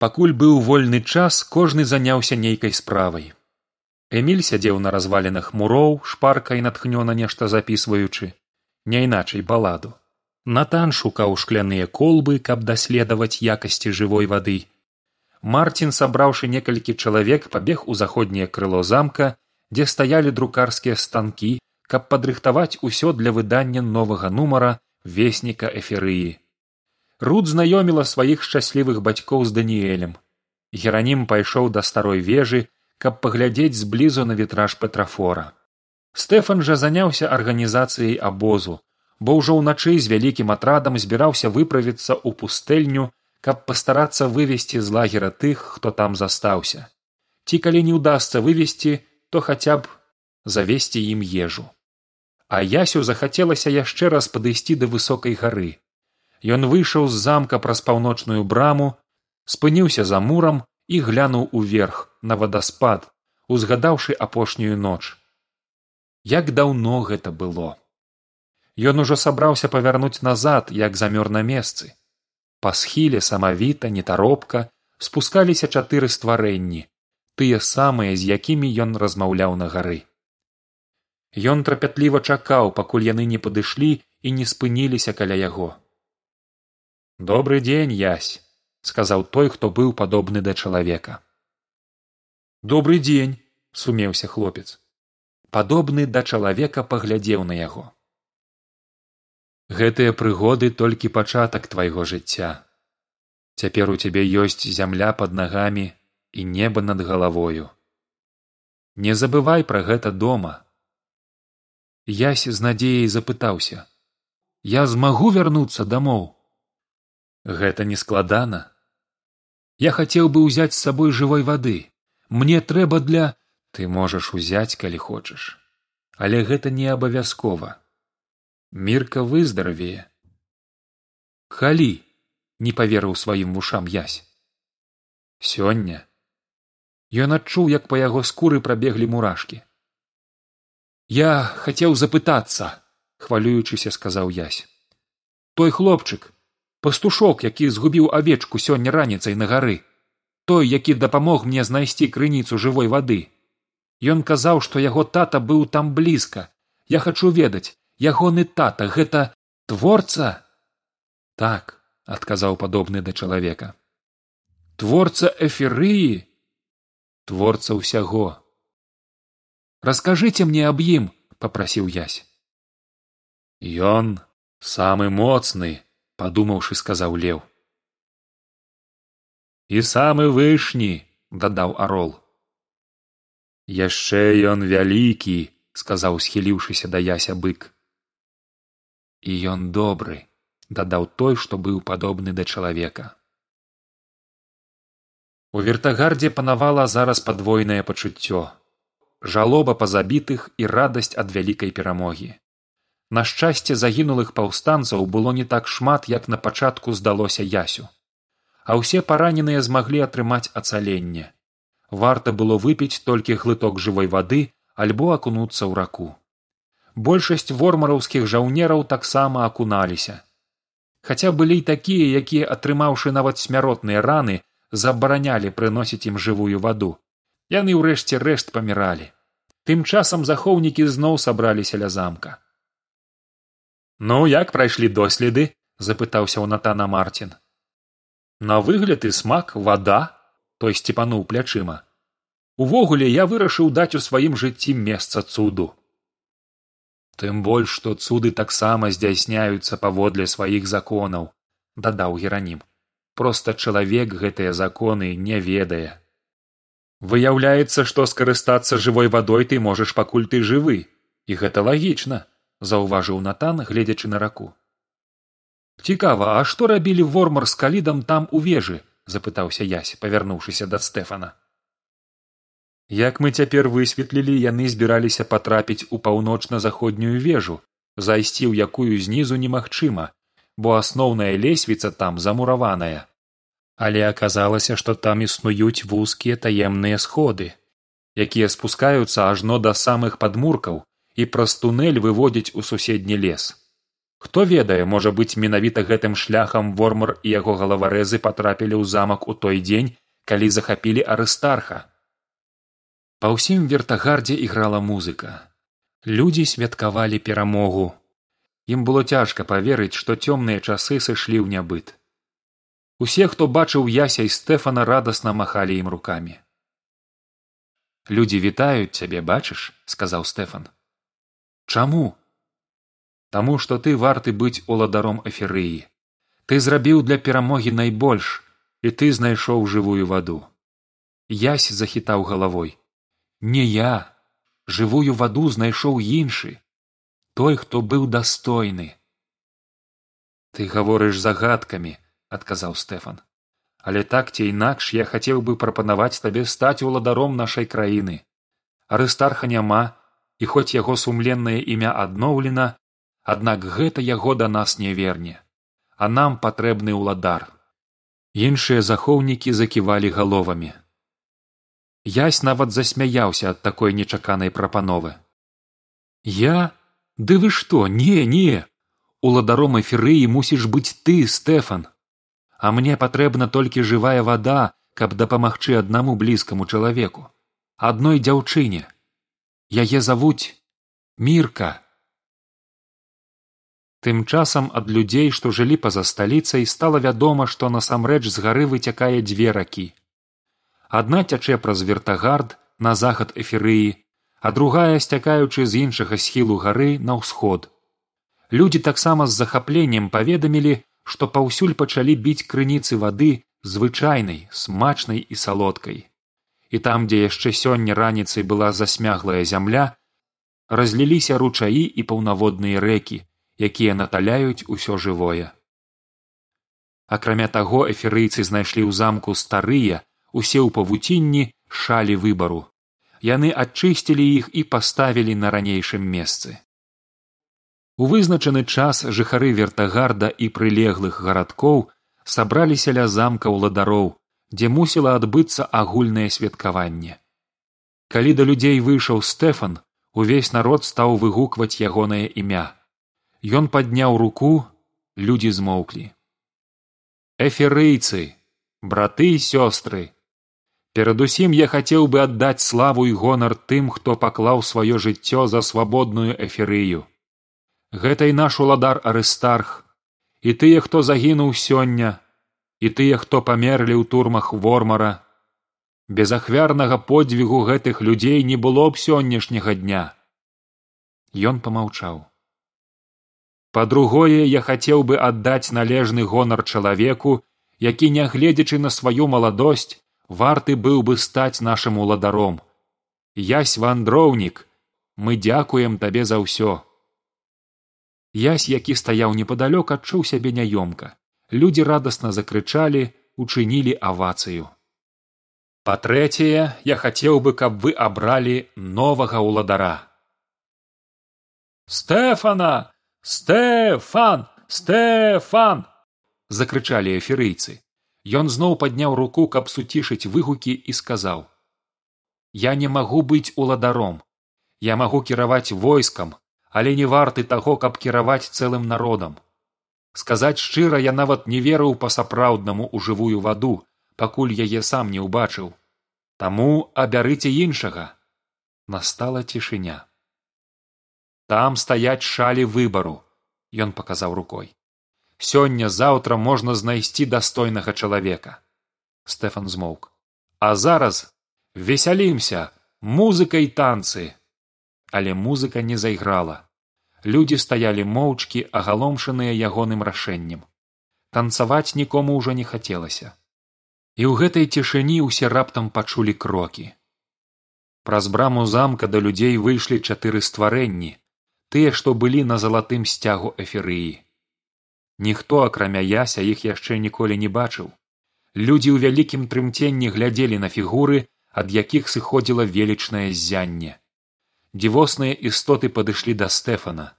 пакуль быў вольны час кожны заняўся нейкай справай. Эмиль сядзеў на развалінах муроў шпаркай натхнёна нешта запісваючы не іначай баладу. Натан шукаў шкляныя колбы каб даследаваць якасці жывой вады. Марцін сабраўшы некалькі чалавек пабег у заходняе крыло замка дзе стаялі друкарскія станкі каб падрыхтаваць усё для выдання новага нумара весніка эферыі руд знаёміла сваіх шчаслівых бацькоў з даніэлем геранім пайшоў да старой вежы каб паглядзець зблізу на вітраж петрафора стэфан жа заняўся арганізацыяй абозу бо ўжо ўначы з вялікім атрадам збіраўся выправіцца ў пустэльню каб пастарацца вывесці з лагера тых хто там застаўся. Ці калі не ўдасся вывесці то хаця б завесці ім ежу. А ясю захацелася яшчэ раз падысці да высокай гары Ён выйшаў з замка праз паўночную браму, спыніўся за мурам і глянуў уверх на вадаспад, узгадаўшы апошнюю ноч. Як даўно гэта было. Ён ужо сабраўся павярнуць назад, як замёр на месцы. Па схіле самавіта нетаропка спускаліся чатыры стварэнні, тыя самыя, з якімі ён размаўляў на гары. Ён трапятліва чакаў, пакуль яны не падышлі і не спыніліся каля яго добрый дзень язь сказаў той хто быў падобны да чалавека добрый дзень сумеўся хлопец. Падобны да чалавека паглядзеў на яго. Гэтыя прыгоды толькі пачатак твайго жыцця. Цяпер у цябе ёсць зямля под нагамі і неба над галавою. Не забывай пра гэта дома ясь з надзеяй запытаўся. Я змагу вярнуцца дамоў гэта не складана я хацеў бы ўзяць з сабой жывой вады. Мне трэба для ты можаш узяць калі хочаш. Але гэта не абавязкова. Мірка выздаравее. Халі не паверыў сваім вушам язь сёння. Ён адчуў як па яго скуры прабеглі мурашкі. Я хацеў запытацца хвалюючыся сказаў язь той хлопчык пастушок які згубіў авечку сёння раніцай на гары той які дапамог мне знайсці крыніцу жывой вады. Ён казаў што яго тата быў там блізка. Я хачу ведаць ягоны тата гэта творца? Так адказаў падобны да чалавека. Творца эферыі творца ўсяго. Раскажыце мне аб ім попрасіў язь ён самы моцны падумаўшы сказаў леў. І самы вышні дадаў арол. Яшчэ ён вялікі сказаў схіліўшыся да яся бык. І ён добры дадаў той што быў падобны да чалавека. У вертагардзе панавала зараз падвойнае пачуццё. Жалоба па забітых і радасць ад вялікай перамогі На шчасце загінулых паўстанцаў было не так шмат, як на пачатку здалося ясю, а ўсе параненыя змаглі атрымаць ацаленне. Варта было выпіць толькі глыток жывой вады альбо акунуцца ў раку. Большасць вормараўскіх жаўнераў таксама акуналіся. Хаця былі і такія, якія атрымаўшы нават смяротныя раны забаранялі прыносіць ім жывую ваду. Яны ўрэшце рэшт паміралі. Тым часам захоўнікі зноў сабраліся ля замка ну як прайшлі доследы запытаўся ў натана марцін на выгляд і смак вада той сцепануў плячыма. Увогуле я вырашыў даць у сваім жыцці месца цуду тым больш што цуды таксама здзяйсняюцца паводле сваіх законаў дадаў геранім. Проста чалавек гэтыя законы не ведае выяўляецца што скарыстацца жывой вадой ты можаш пакуль ты жывы і гэта лагічна заўважыў натан гледзячы на раку. Цікава а што рабілі вормар з калідам там у вежы запытаўся ясь павярнуўшыся да стэфана. Як мы цяпер высветлілі яны збіраліся патрапіць у паўночна заходнюю вежу зайсці ў якую знізу немагчыма бо асноўная лесвіца там замураваная. Але аказалася што там існуюць вузкія таемныя сходы якія спускаюцца ажно да самых падмуркаў і праз тунэль выводзіць у суседні лес. Хто ведае можа быць менавіта гэтым шляхам вормар і яго галаварэзы патрапілі ў замак у той дзень калі захапілі арыстарха. Па ўсім вертагардзе іграла музыка. Людзі святкавалі перамогу. Ім было цяжка паверыць што цёмныя часы сышлі ў нябыт. Усе хто бачыў яся і стэфана радасна махалі ім рукамі. Людзі вітаюць цябе бачыш сказаў стэфан чаму? Таму што ты варты быць уладаром эферыі ты зрабіў для перамогі найбольш і ты знайшоў жывую ваду. Ясь захітаў галавой. Не я. Жывую ваду знайшоў іншы. Той хто быў дастойны. Ты гаворыш загадкамі адказаў стэфан. Але так ці інакш я хацеў бы прапанаваць табе стаць уладаром нашай краіны. Арыстарха няма і хоць яго сумленнае імя адноўлена аднак гэта яго да нас не верне а нам патрэбны ўладар. Іншыя захоўнікі заківалі галовамі. Ясь нават засмяяўся ад такой нечаканай прапановы. Я? Ды вы што? Не не! Уладаром эферыі мусіш быць ты стэфан. А мне патрэбна толькі жывая вада каб дапамагчы аднаму блізкаму чалавеку адной дзяўчыне яе завуць мірка. Тым часам ад людзей што жылі па за сталіцай стала вядома што насамрэч з гары выцякае дзве ракі. Адна цячэ праз вертагард на захад эферыі а другая сцякаючы з іншага схілу гары на ўсход. Людзі таксама з захапленнем паведамілі што паўсюль пачалі біць крыніцы вады звычайнай смачнай і салодкай і там дзе яшчэ сёння раніцай была засмяглая зямля разліліся ручаі і паўнаводныя рэкі якія наталяюць усё жывое. Акрамя таго эферыйцы знайшлі ў замку старыя усе ў павуцінні шалі выбару. Яны адчысцілі іх і паставілі на ранейшым месцы. У вызначаны час жыхары вертагарда і прылеглых гарадкоў сабраліся ля замка ўладароў дзе мусіла адбыцца агульнае святкаванне. Калі да людзей выйшаў стэфан увесь народ стаў выгукваць ягонае імя. Ён падняў руку людзі змоўклі. Эферыйцы браты і сёстры перадусім я хацеў бы аддаць славу і гонар тым хто паклаў сваё жыццё за свабодную эферыю. Гэта і наш уладар арыстарх і тыя хто загінуў сёння і тыя хто памерлі ў турмах вормара. Без ахвярнага подзвігу гэтых людзей не было б сённяшняга дня. Ён помаўчаў па другое я хацеў бы аддаць належны гонар чалавеку які нягледзячы на сваю маладосць варты быў бы стаць нашым уладаром. Ясь вандроўнік мы дзякуем табе за ўсё. Ясь які стаяў непадалёк адчуў сябе няёмка людзі радасна закрычалі учынілі авацыю па трэцяе я хацеў бы каб вы абралі новага ўладара. Стэфана! Стэфан! Стэфан закрычалі эферыйцы Ён зноў падняў руку, каб суцішыць выгукі і сказаў: « Я не магу быць уладаром. Я магу кіраваць войскам, але не варты таго, каб кіраваць цэлым народам. Сказаць шчыра, я нават не верыў па-сапраўднаму ў жывую ваду, пакуль яе сам не ўбачыў. Таму абярыце іншага. Настала цішыня. Там стаяць шалі выбару, ён паказаў рукой сёння заўтра можна знайсці дастойнага чалавека стэфан змоўк а зараз весялімся музыкай танцы але музыка не зайграла людзі стаялі моўчкі агаломшаныя ягоным рашэннем. Танцаваць нікому ўжо не хацелася. І ў гэтай цішыні ўсе раптам пачулі крокі. Праз браму замка да людзей выйшлі чатыры стварэнні тыя што былі на залатым сцягу эферыі ніхто акрамя яся іх яшчэ ніколі не бачыў. Людзі ў вялікім трымценні глядзелі на фігуры ад якіх сыходзіла велічнае ззянне дзівосныя істоты падышлі да стэфана.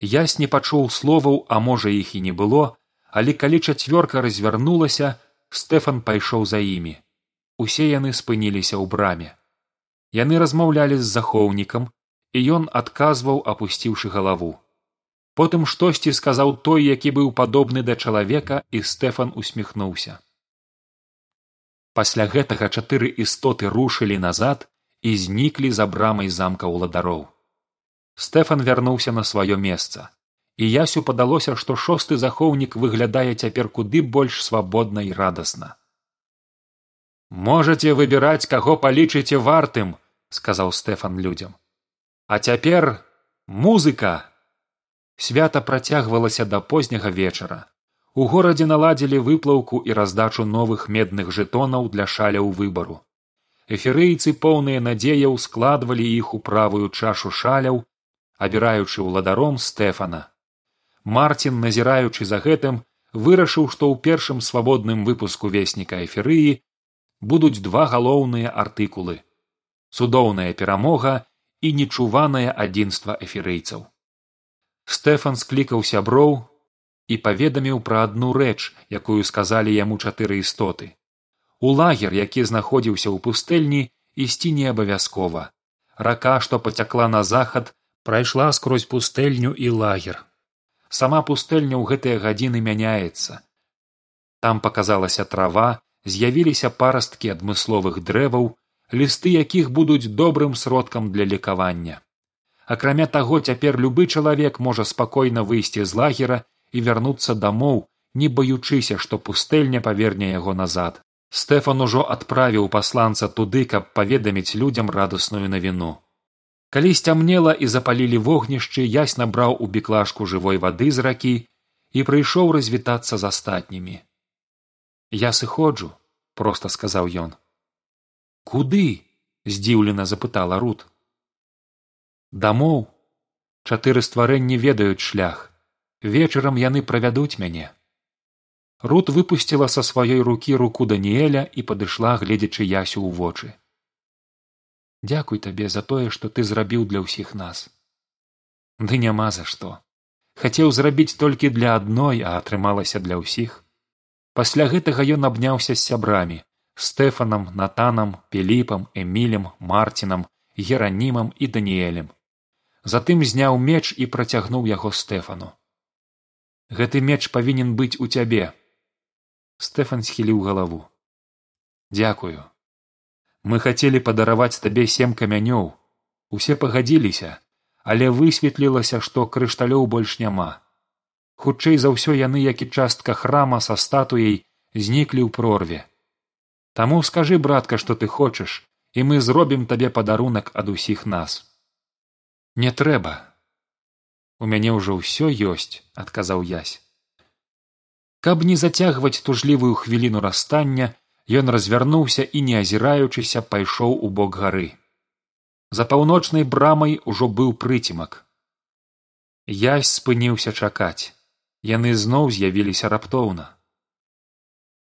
Ясь не пачуў словаў а можа іх і не было але калі чацвёрка развярнулася стэфан пайшоў за імі. Усе яны спыніліся ў браме. Яны размаўлялі з захоўнікам і ён адказваў апусціўшы галаву. Потым штосьці сказаў той які быў падобны да чалавека і стэфан усміхнуўся. Пасля гэтага чатыры істоты рушылі назад і зніклі за брамай замка ўладароў. Стэфан вярнуўся на сваё месца і ясю падалося што шосты захоўнік выглядае цяпер куды больш свабодна і радасна. Можаце выбіраць каго палічыце вартым сказаў стэфан людзям. А цяпер музыка! Свята працягвалася да позняга вечара. У горадзе наладзілі выплаўку і раздачу новых медных жэтонаў для шаляў выбару. Эферыйцы поўныя надзеяў складвалі іх у правую чашу шаляў, абіраючы ўладаром стэфана. Марцін, назіраючы за гэтым, вырашыў, што ў першым свабодным выпуску весніка эферыі будуць два галоўныя артыкулы цудоўная перамога і нечуванае адзінства эферыйцаў. Стэфан склікаў сяброў і паведаміў пра адну рэч якую сказалі яму чатыры істоты у лагер які знаходзіўся ў пустэльні ісці не абавязкова. Рака што пацякла на захад прайшла скрозь пустэльню і лагер. Сама пустэльня ў гэтыя гадзіны мяняецца. Там паказалася трава з'явіліся парасткі адмысловых дрэваў лісты якіх будуць добрым сродкам для лекавання акрамя таго цяпер любы чалавек можа спакойна выйсці з лагера і вярнуцца дамоў не баючыся што пустэльня паверне яго назад стэфан ужо адправіў пасланца туды каб паведаміць людзям радасную навіну. Калі сцямнела і запалілі вогнішчы ясь набраў у біклашку жывой вады з ракі і прыйшоў развітацца з астатнімі. Я сыходжу проста сказаў ён. Куды здзіўлена запытала рут. Дамоў. Чатыры стварэнні ведаюць шлях. Вечарам яны правядуць мяне рут выпусціла са сваёй рукі руку даніэля і падышла гледзячы ясю ў вочы. Дзякуй табе за тое што ты зрабіў для ўсіх нас ды няма за што хацеў зрабіць толькі для адной а атрымалася для ўсіх пасля гэтага ён абняўся з сябрамі стэфанам натанам пеліпам эмілем марцінам геранімам і даніэлем. Затым зняў меч і працягнуў яго стэфану. Гэты меч павінен быць у цябе стэфан схіліў галаву дзякую мы хацелі падараваць табе сем камянёў усе пагадзіліся але высветлілася што крышталёў больш няма. Хутчэй за ўсё яны як і частка храма са статуяй зніклі ў прорве. Таму скажы братка што ты хочаш і мы зробім табе падарунак ад усіх нас не трэба. У мяне ўжо ўсё ёсць адказаў язь каб не зацягваць тужлівую хвіліну расстання ён развярнуўся і не азіраючыся пайшоў у бок гары. За паўночнай брамай ужо быў прыцімак язь спыніўся чакаць. Яны зноў з'явіліся раптоўна.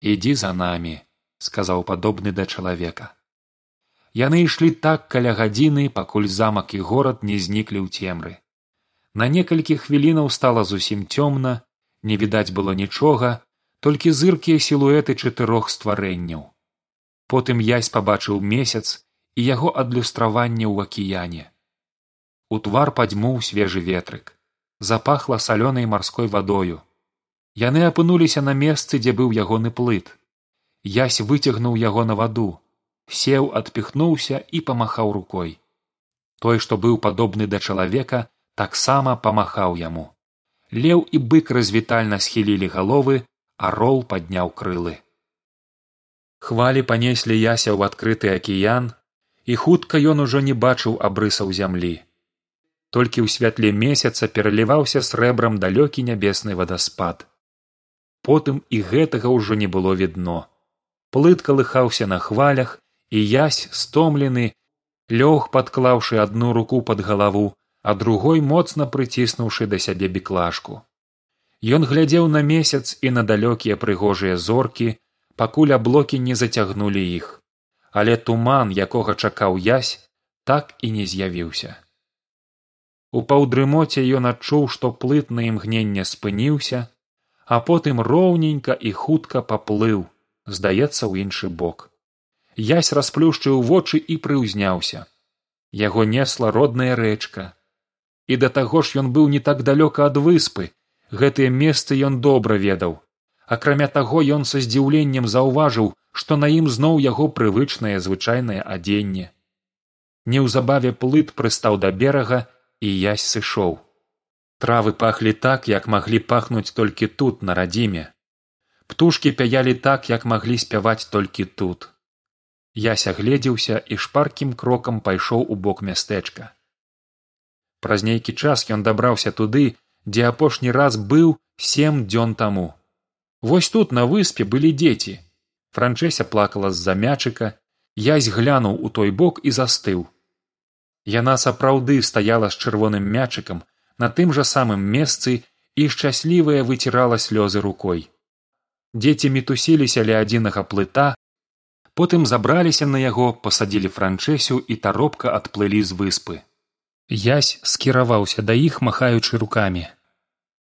Ідзі за намі сказаў падобны да чалавека. Яны ішлі так каля гадзіны пакуль замак і горад не зніклі ў цемры. На некалькі хвілінаў стала зусім цёмна не відаць было нічога толькі зыркія сілуэты чатырох стварэнняў. Потым язь пабачыў месяц і яго адлюстраванне ў акіяне. У твар падзьмуў свежы ветрык запахла салёнай марской вадою. Яны апынуліся на месцы дзе быў ягоны плыт. Язь выцягнуў яго на ваду сеў адпіхнуўся і памахаў рукой. Той што быў падобны да чалавека таксама памахаў яму леў і бык развітальна схілілі галовы а рол падняў крылы. Хвалі панеслі яся ў адкрыты акіян і хутка ён ужо не бачыў абрысаў зямлі. Толькі ў святле месяца пераліваўся срэбрам далёкі нябесны вадаспад. Потым і гэтага ўжо не было відно. Плыт калыхаўся на хвалях і язь стомлены лёг падклаўшы адну руку пад галаву а другой моцна прыціснуўшы да сябе біклашку ён глядзеў на месяц і на далёкія прыгожыя зоркі пакуль аблокі не зацягнулі іх. Але туман якога чакаў язь так і не з'явіўся. У паўдрымоце ён адчуў што плыт на імгненне спыніўся а потым роўненька і хутка паплыў здаецца ў іншы бок. Язь расплюшчыў вочы і прыўзняўся. Яго несла родная рэчка і да таго ж ён быў не так далёка ад выспы. Гэтыя месцы ён добра ведаў. Акрамя таго ён са здзіўленнем заўважыў што на ім зноў яго прывычнае звычайнае адзенне. Неўзабаве плыт прыстаў да берага і язь сышоў. Травы пахлі так як маглі пахнуць толькі тут на радзіме. Птушкі пяялі так як маглі спяваць толькі тут. Яся гледзеўся і шпаркім крокам пайшоў у бок мястэчка праз нейкі час ён дабраўся туды дзе апошні раз быў сем дзён таму. Вось тут на выспе былі дзеці. Франчэся плакала з за мячыка язь глянуў у той бок і застыў. Яна сапраўды стаяла з чырвоным мячыкам на тым жа самым месцы і шчаслівая выцірала слёзы рукой. Дзеці мітусіліся ля адзінага плыта потым забраліся на яго пасадзілі франчэсю і таропка адплылі з выспы язь скіраваўся да іх махаючы рукамі.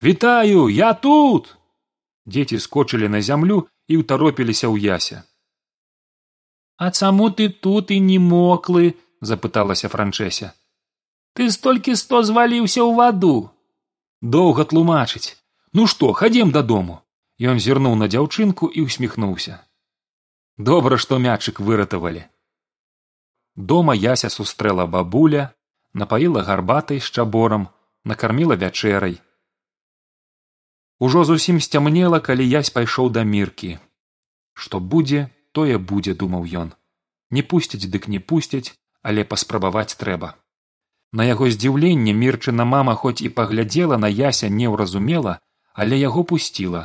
Вітаю я тут! Дзеці скочылі на зямлю і ўтаропіліся ў яся. А чаму ты тут і не моклы запыталася франчэся. Ты столькі сто зваліўся ў ваду! Доўга тлумачыць. Ну што хадзем дадому! Ён зірнуў на дзяўчынку і усміхнуўся добра што мячык выратавалі! Дома яся сустрэла бабуля напаіла гарбатай з чаборам накарміла вячэрай ужо зусім сцямнела калі язь пайшоў да міркі што будзе тое будзе думаў ён не пусціць дык не пусцяць але паспрабаваць трэба На яго здзіўленне мірчына мама хоць і паглядзела на яся неўразумела, але яго пусціла.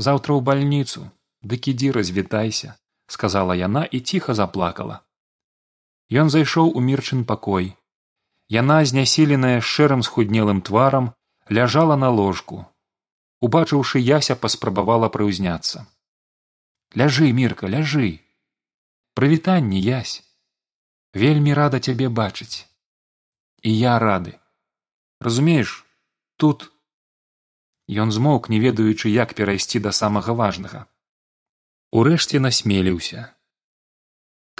Заўтра ў бальніцу, дык ідзі развітайся, сказала яна і ціха заплакала. Ён зайшоў у мірчын пакой. Яна знясіленая шэрым схуднелым тварам ляжала на ложку. Убачыўшы яся паспрабавала прыўзняцца. ляжы мірка ляжы прывітанне язь вельмі рада цябе бачыць і я рады разумееш тут ён змоўк не ведаючы як перайсці да самага важнага урэшце насмеліўся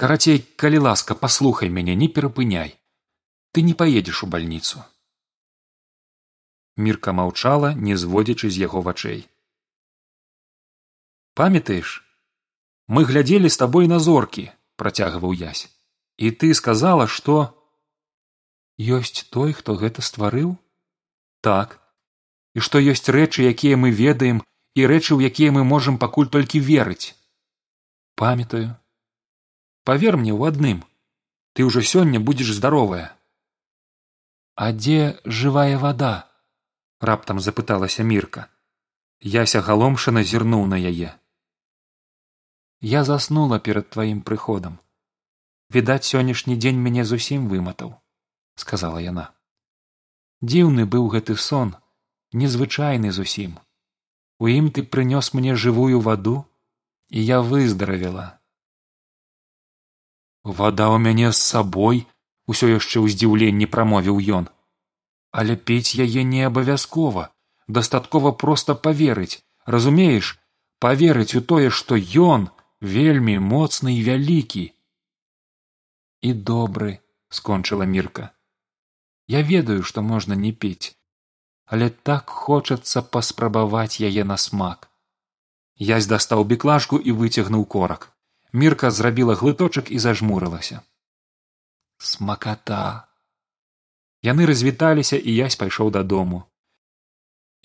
карацей калі ласка паслухай мяне не перапыняй. Ты не паедзеш у бальніцу мірка маўчала не зводзячы з яго вачэй памятаеш мы глядзелі з табой на зоркі працягваў язь і ты сказала што ёсць той хто гэта стварыў? Так. І што ёсць рэчы якія мы ведаем і рэчы ў якія мы можам пакуль толькі верыць? Памятаю павер мне ў адным ты ўжо сёння будзеш здаровая а дзе жывая вада раптам запыталася мірка яся галомшана зірнуў на яе я заснула перад тваім прыходам відаць сённяшні дзень мяне зусім выматаў сказала яна. Дзіўны быў гэты сон незвычайны зусім у ім ты прынёс мне жывую ваду і я выздаравела вада ў мяне з сабой усё яшчэ ў здзіўленні прамовіў ён. Але піць яе не абавязкова дастаткова проста паверыць. Разумееш паверыць у тое што ён вельмі моцны і вялікі. І добры скончыла мірка. Я ведаю што можна не піць але так хочацца паспрабаваць яе на смак. Язь дастаў біклажку і выцягнуў корак мірка зрабіла глыточак і зажмурылася. Смаката яны развіталіся і язь пайшоў дадому.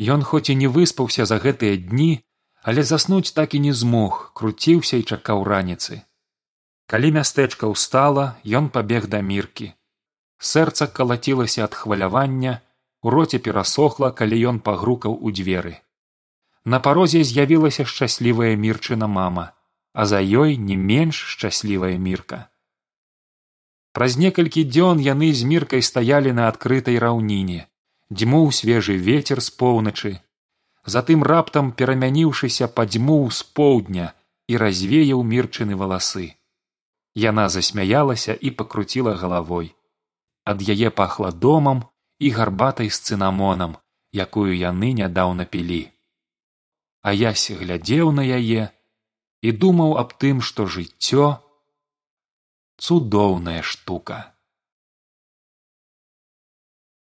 Ён хоць і не выспаўся за гэтыя дні але заснуць так і не змог круціўся і чакаў раніцы. Калі мястэчка ўстала ён пабег да міркі. Сэрца калацілася ад хвалявання у роце перасохла калі ён пагрукаў у дзверы. На парозе з'явілася шчаслівая мірчына мама а за ёй не менш шчаслівая мірка. Праз некалькі дзён яны з міркай стаялі на адкрытай раўніне дзьмуў свежы вецер з поўначы затым раптам перамяніўшыся падзьмуў з поўдня і развеяў мірчыны валасы. Яна засмяялася і пакруціла галавой. Ад яе пахла домам і гарбатай з цынамонам якую яны нядаўна пілі. А ясь глядзеў на яе і думаў аб тым што жыццё цудоўная штука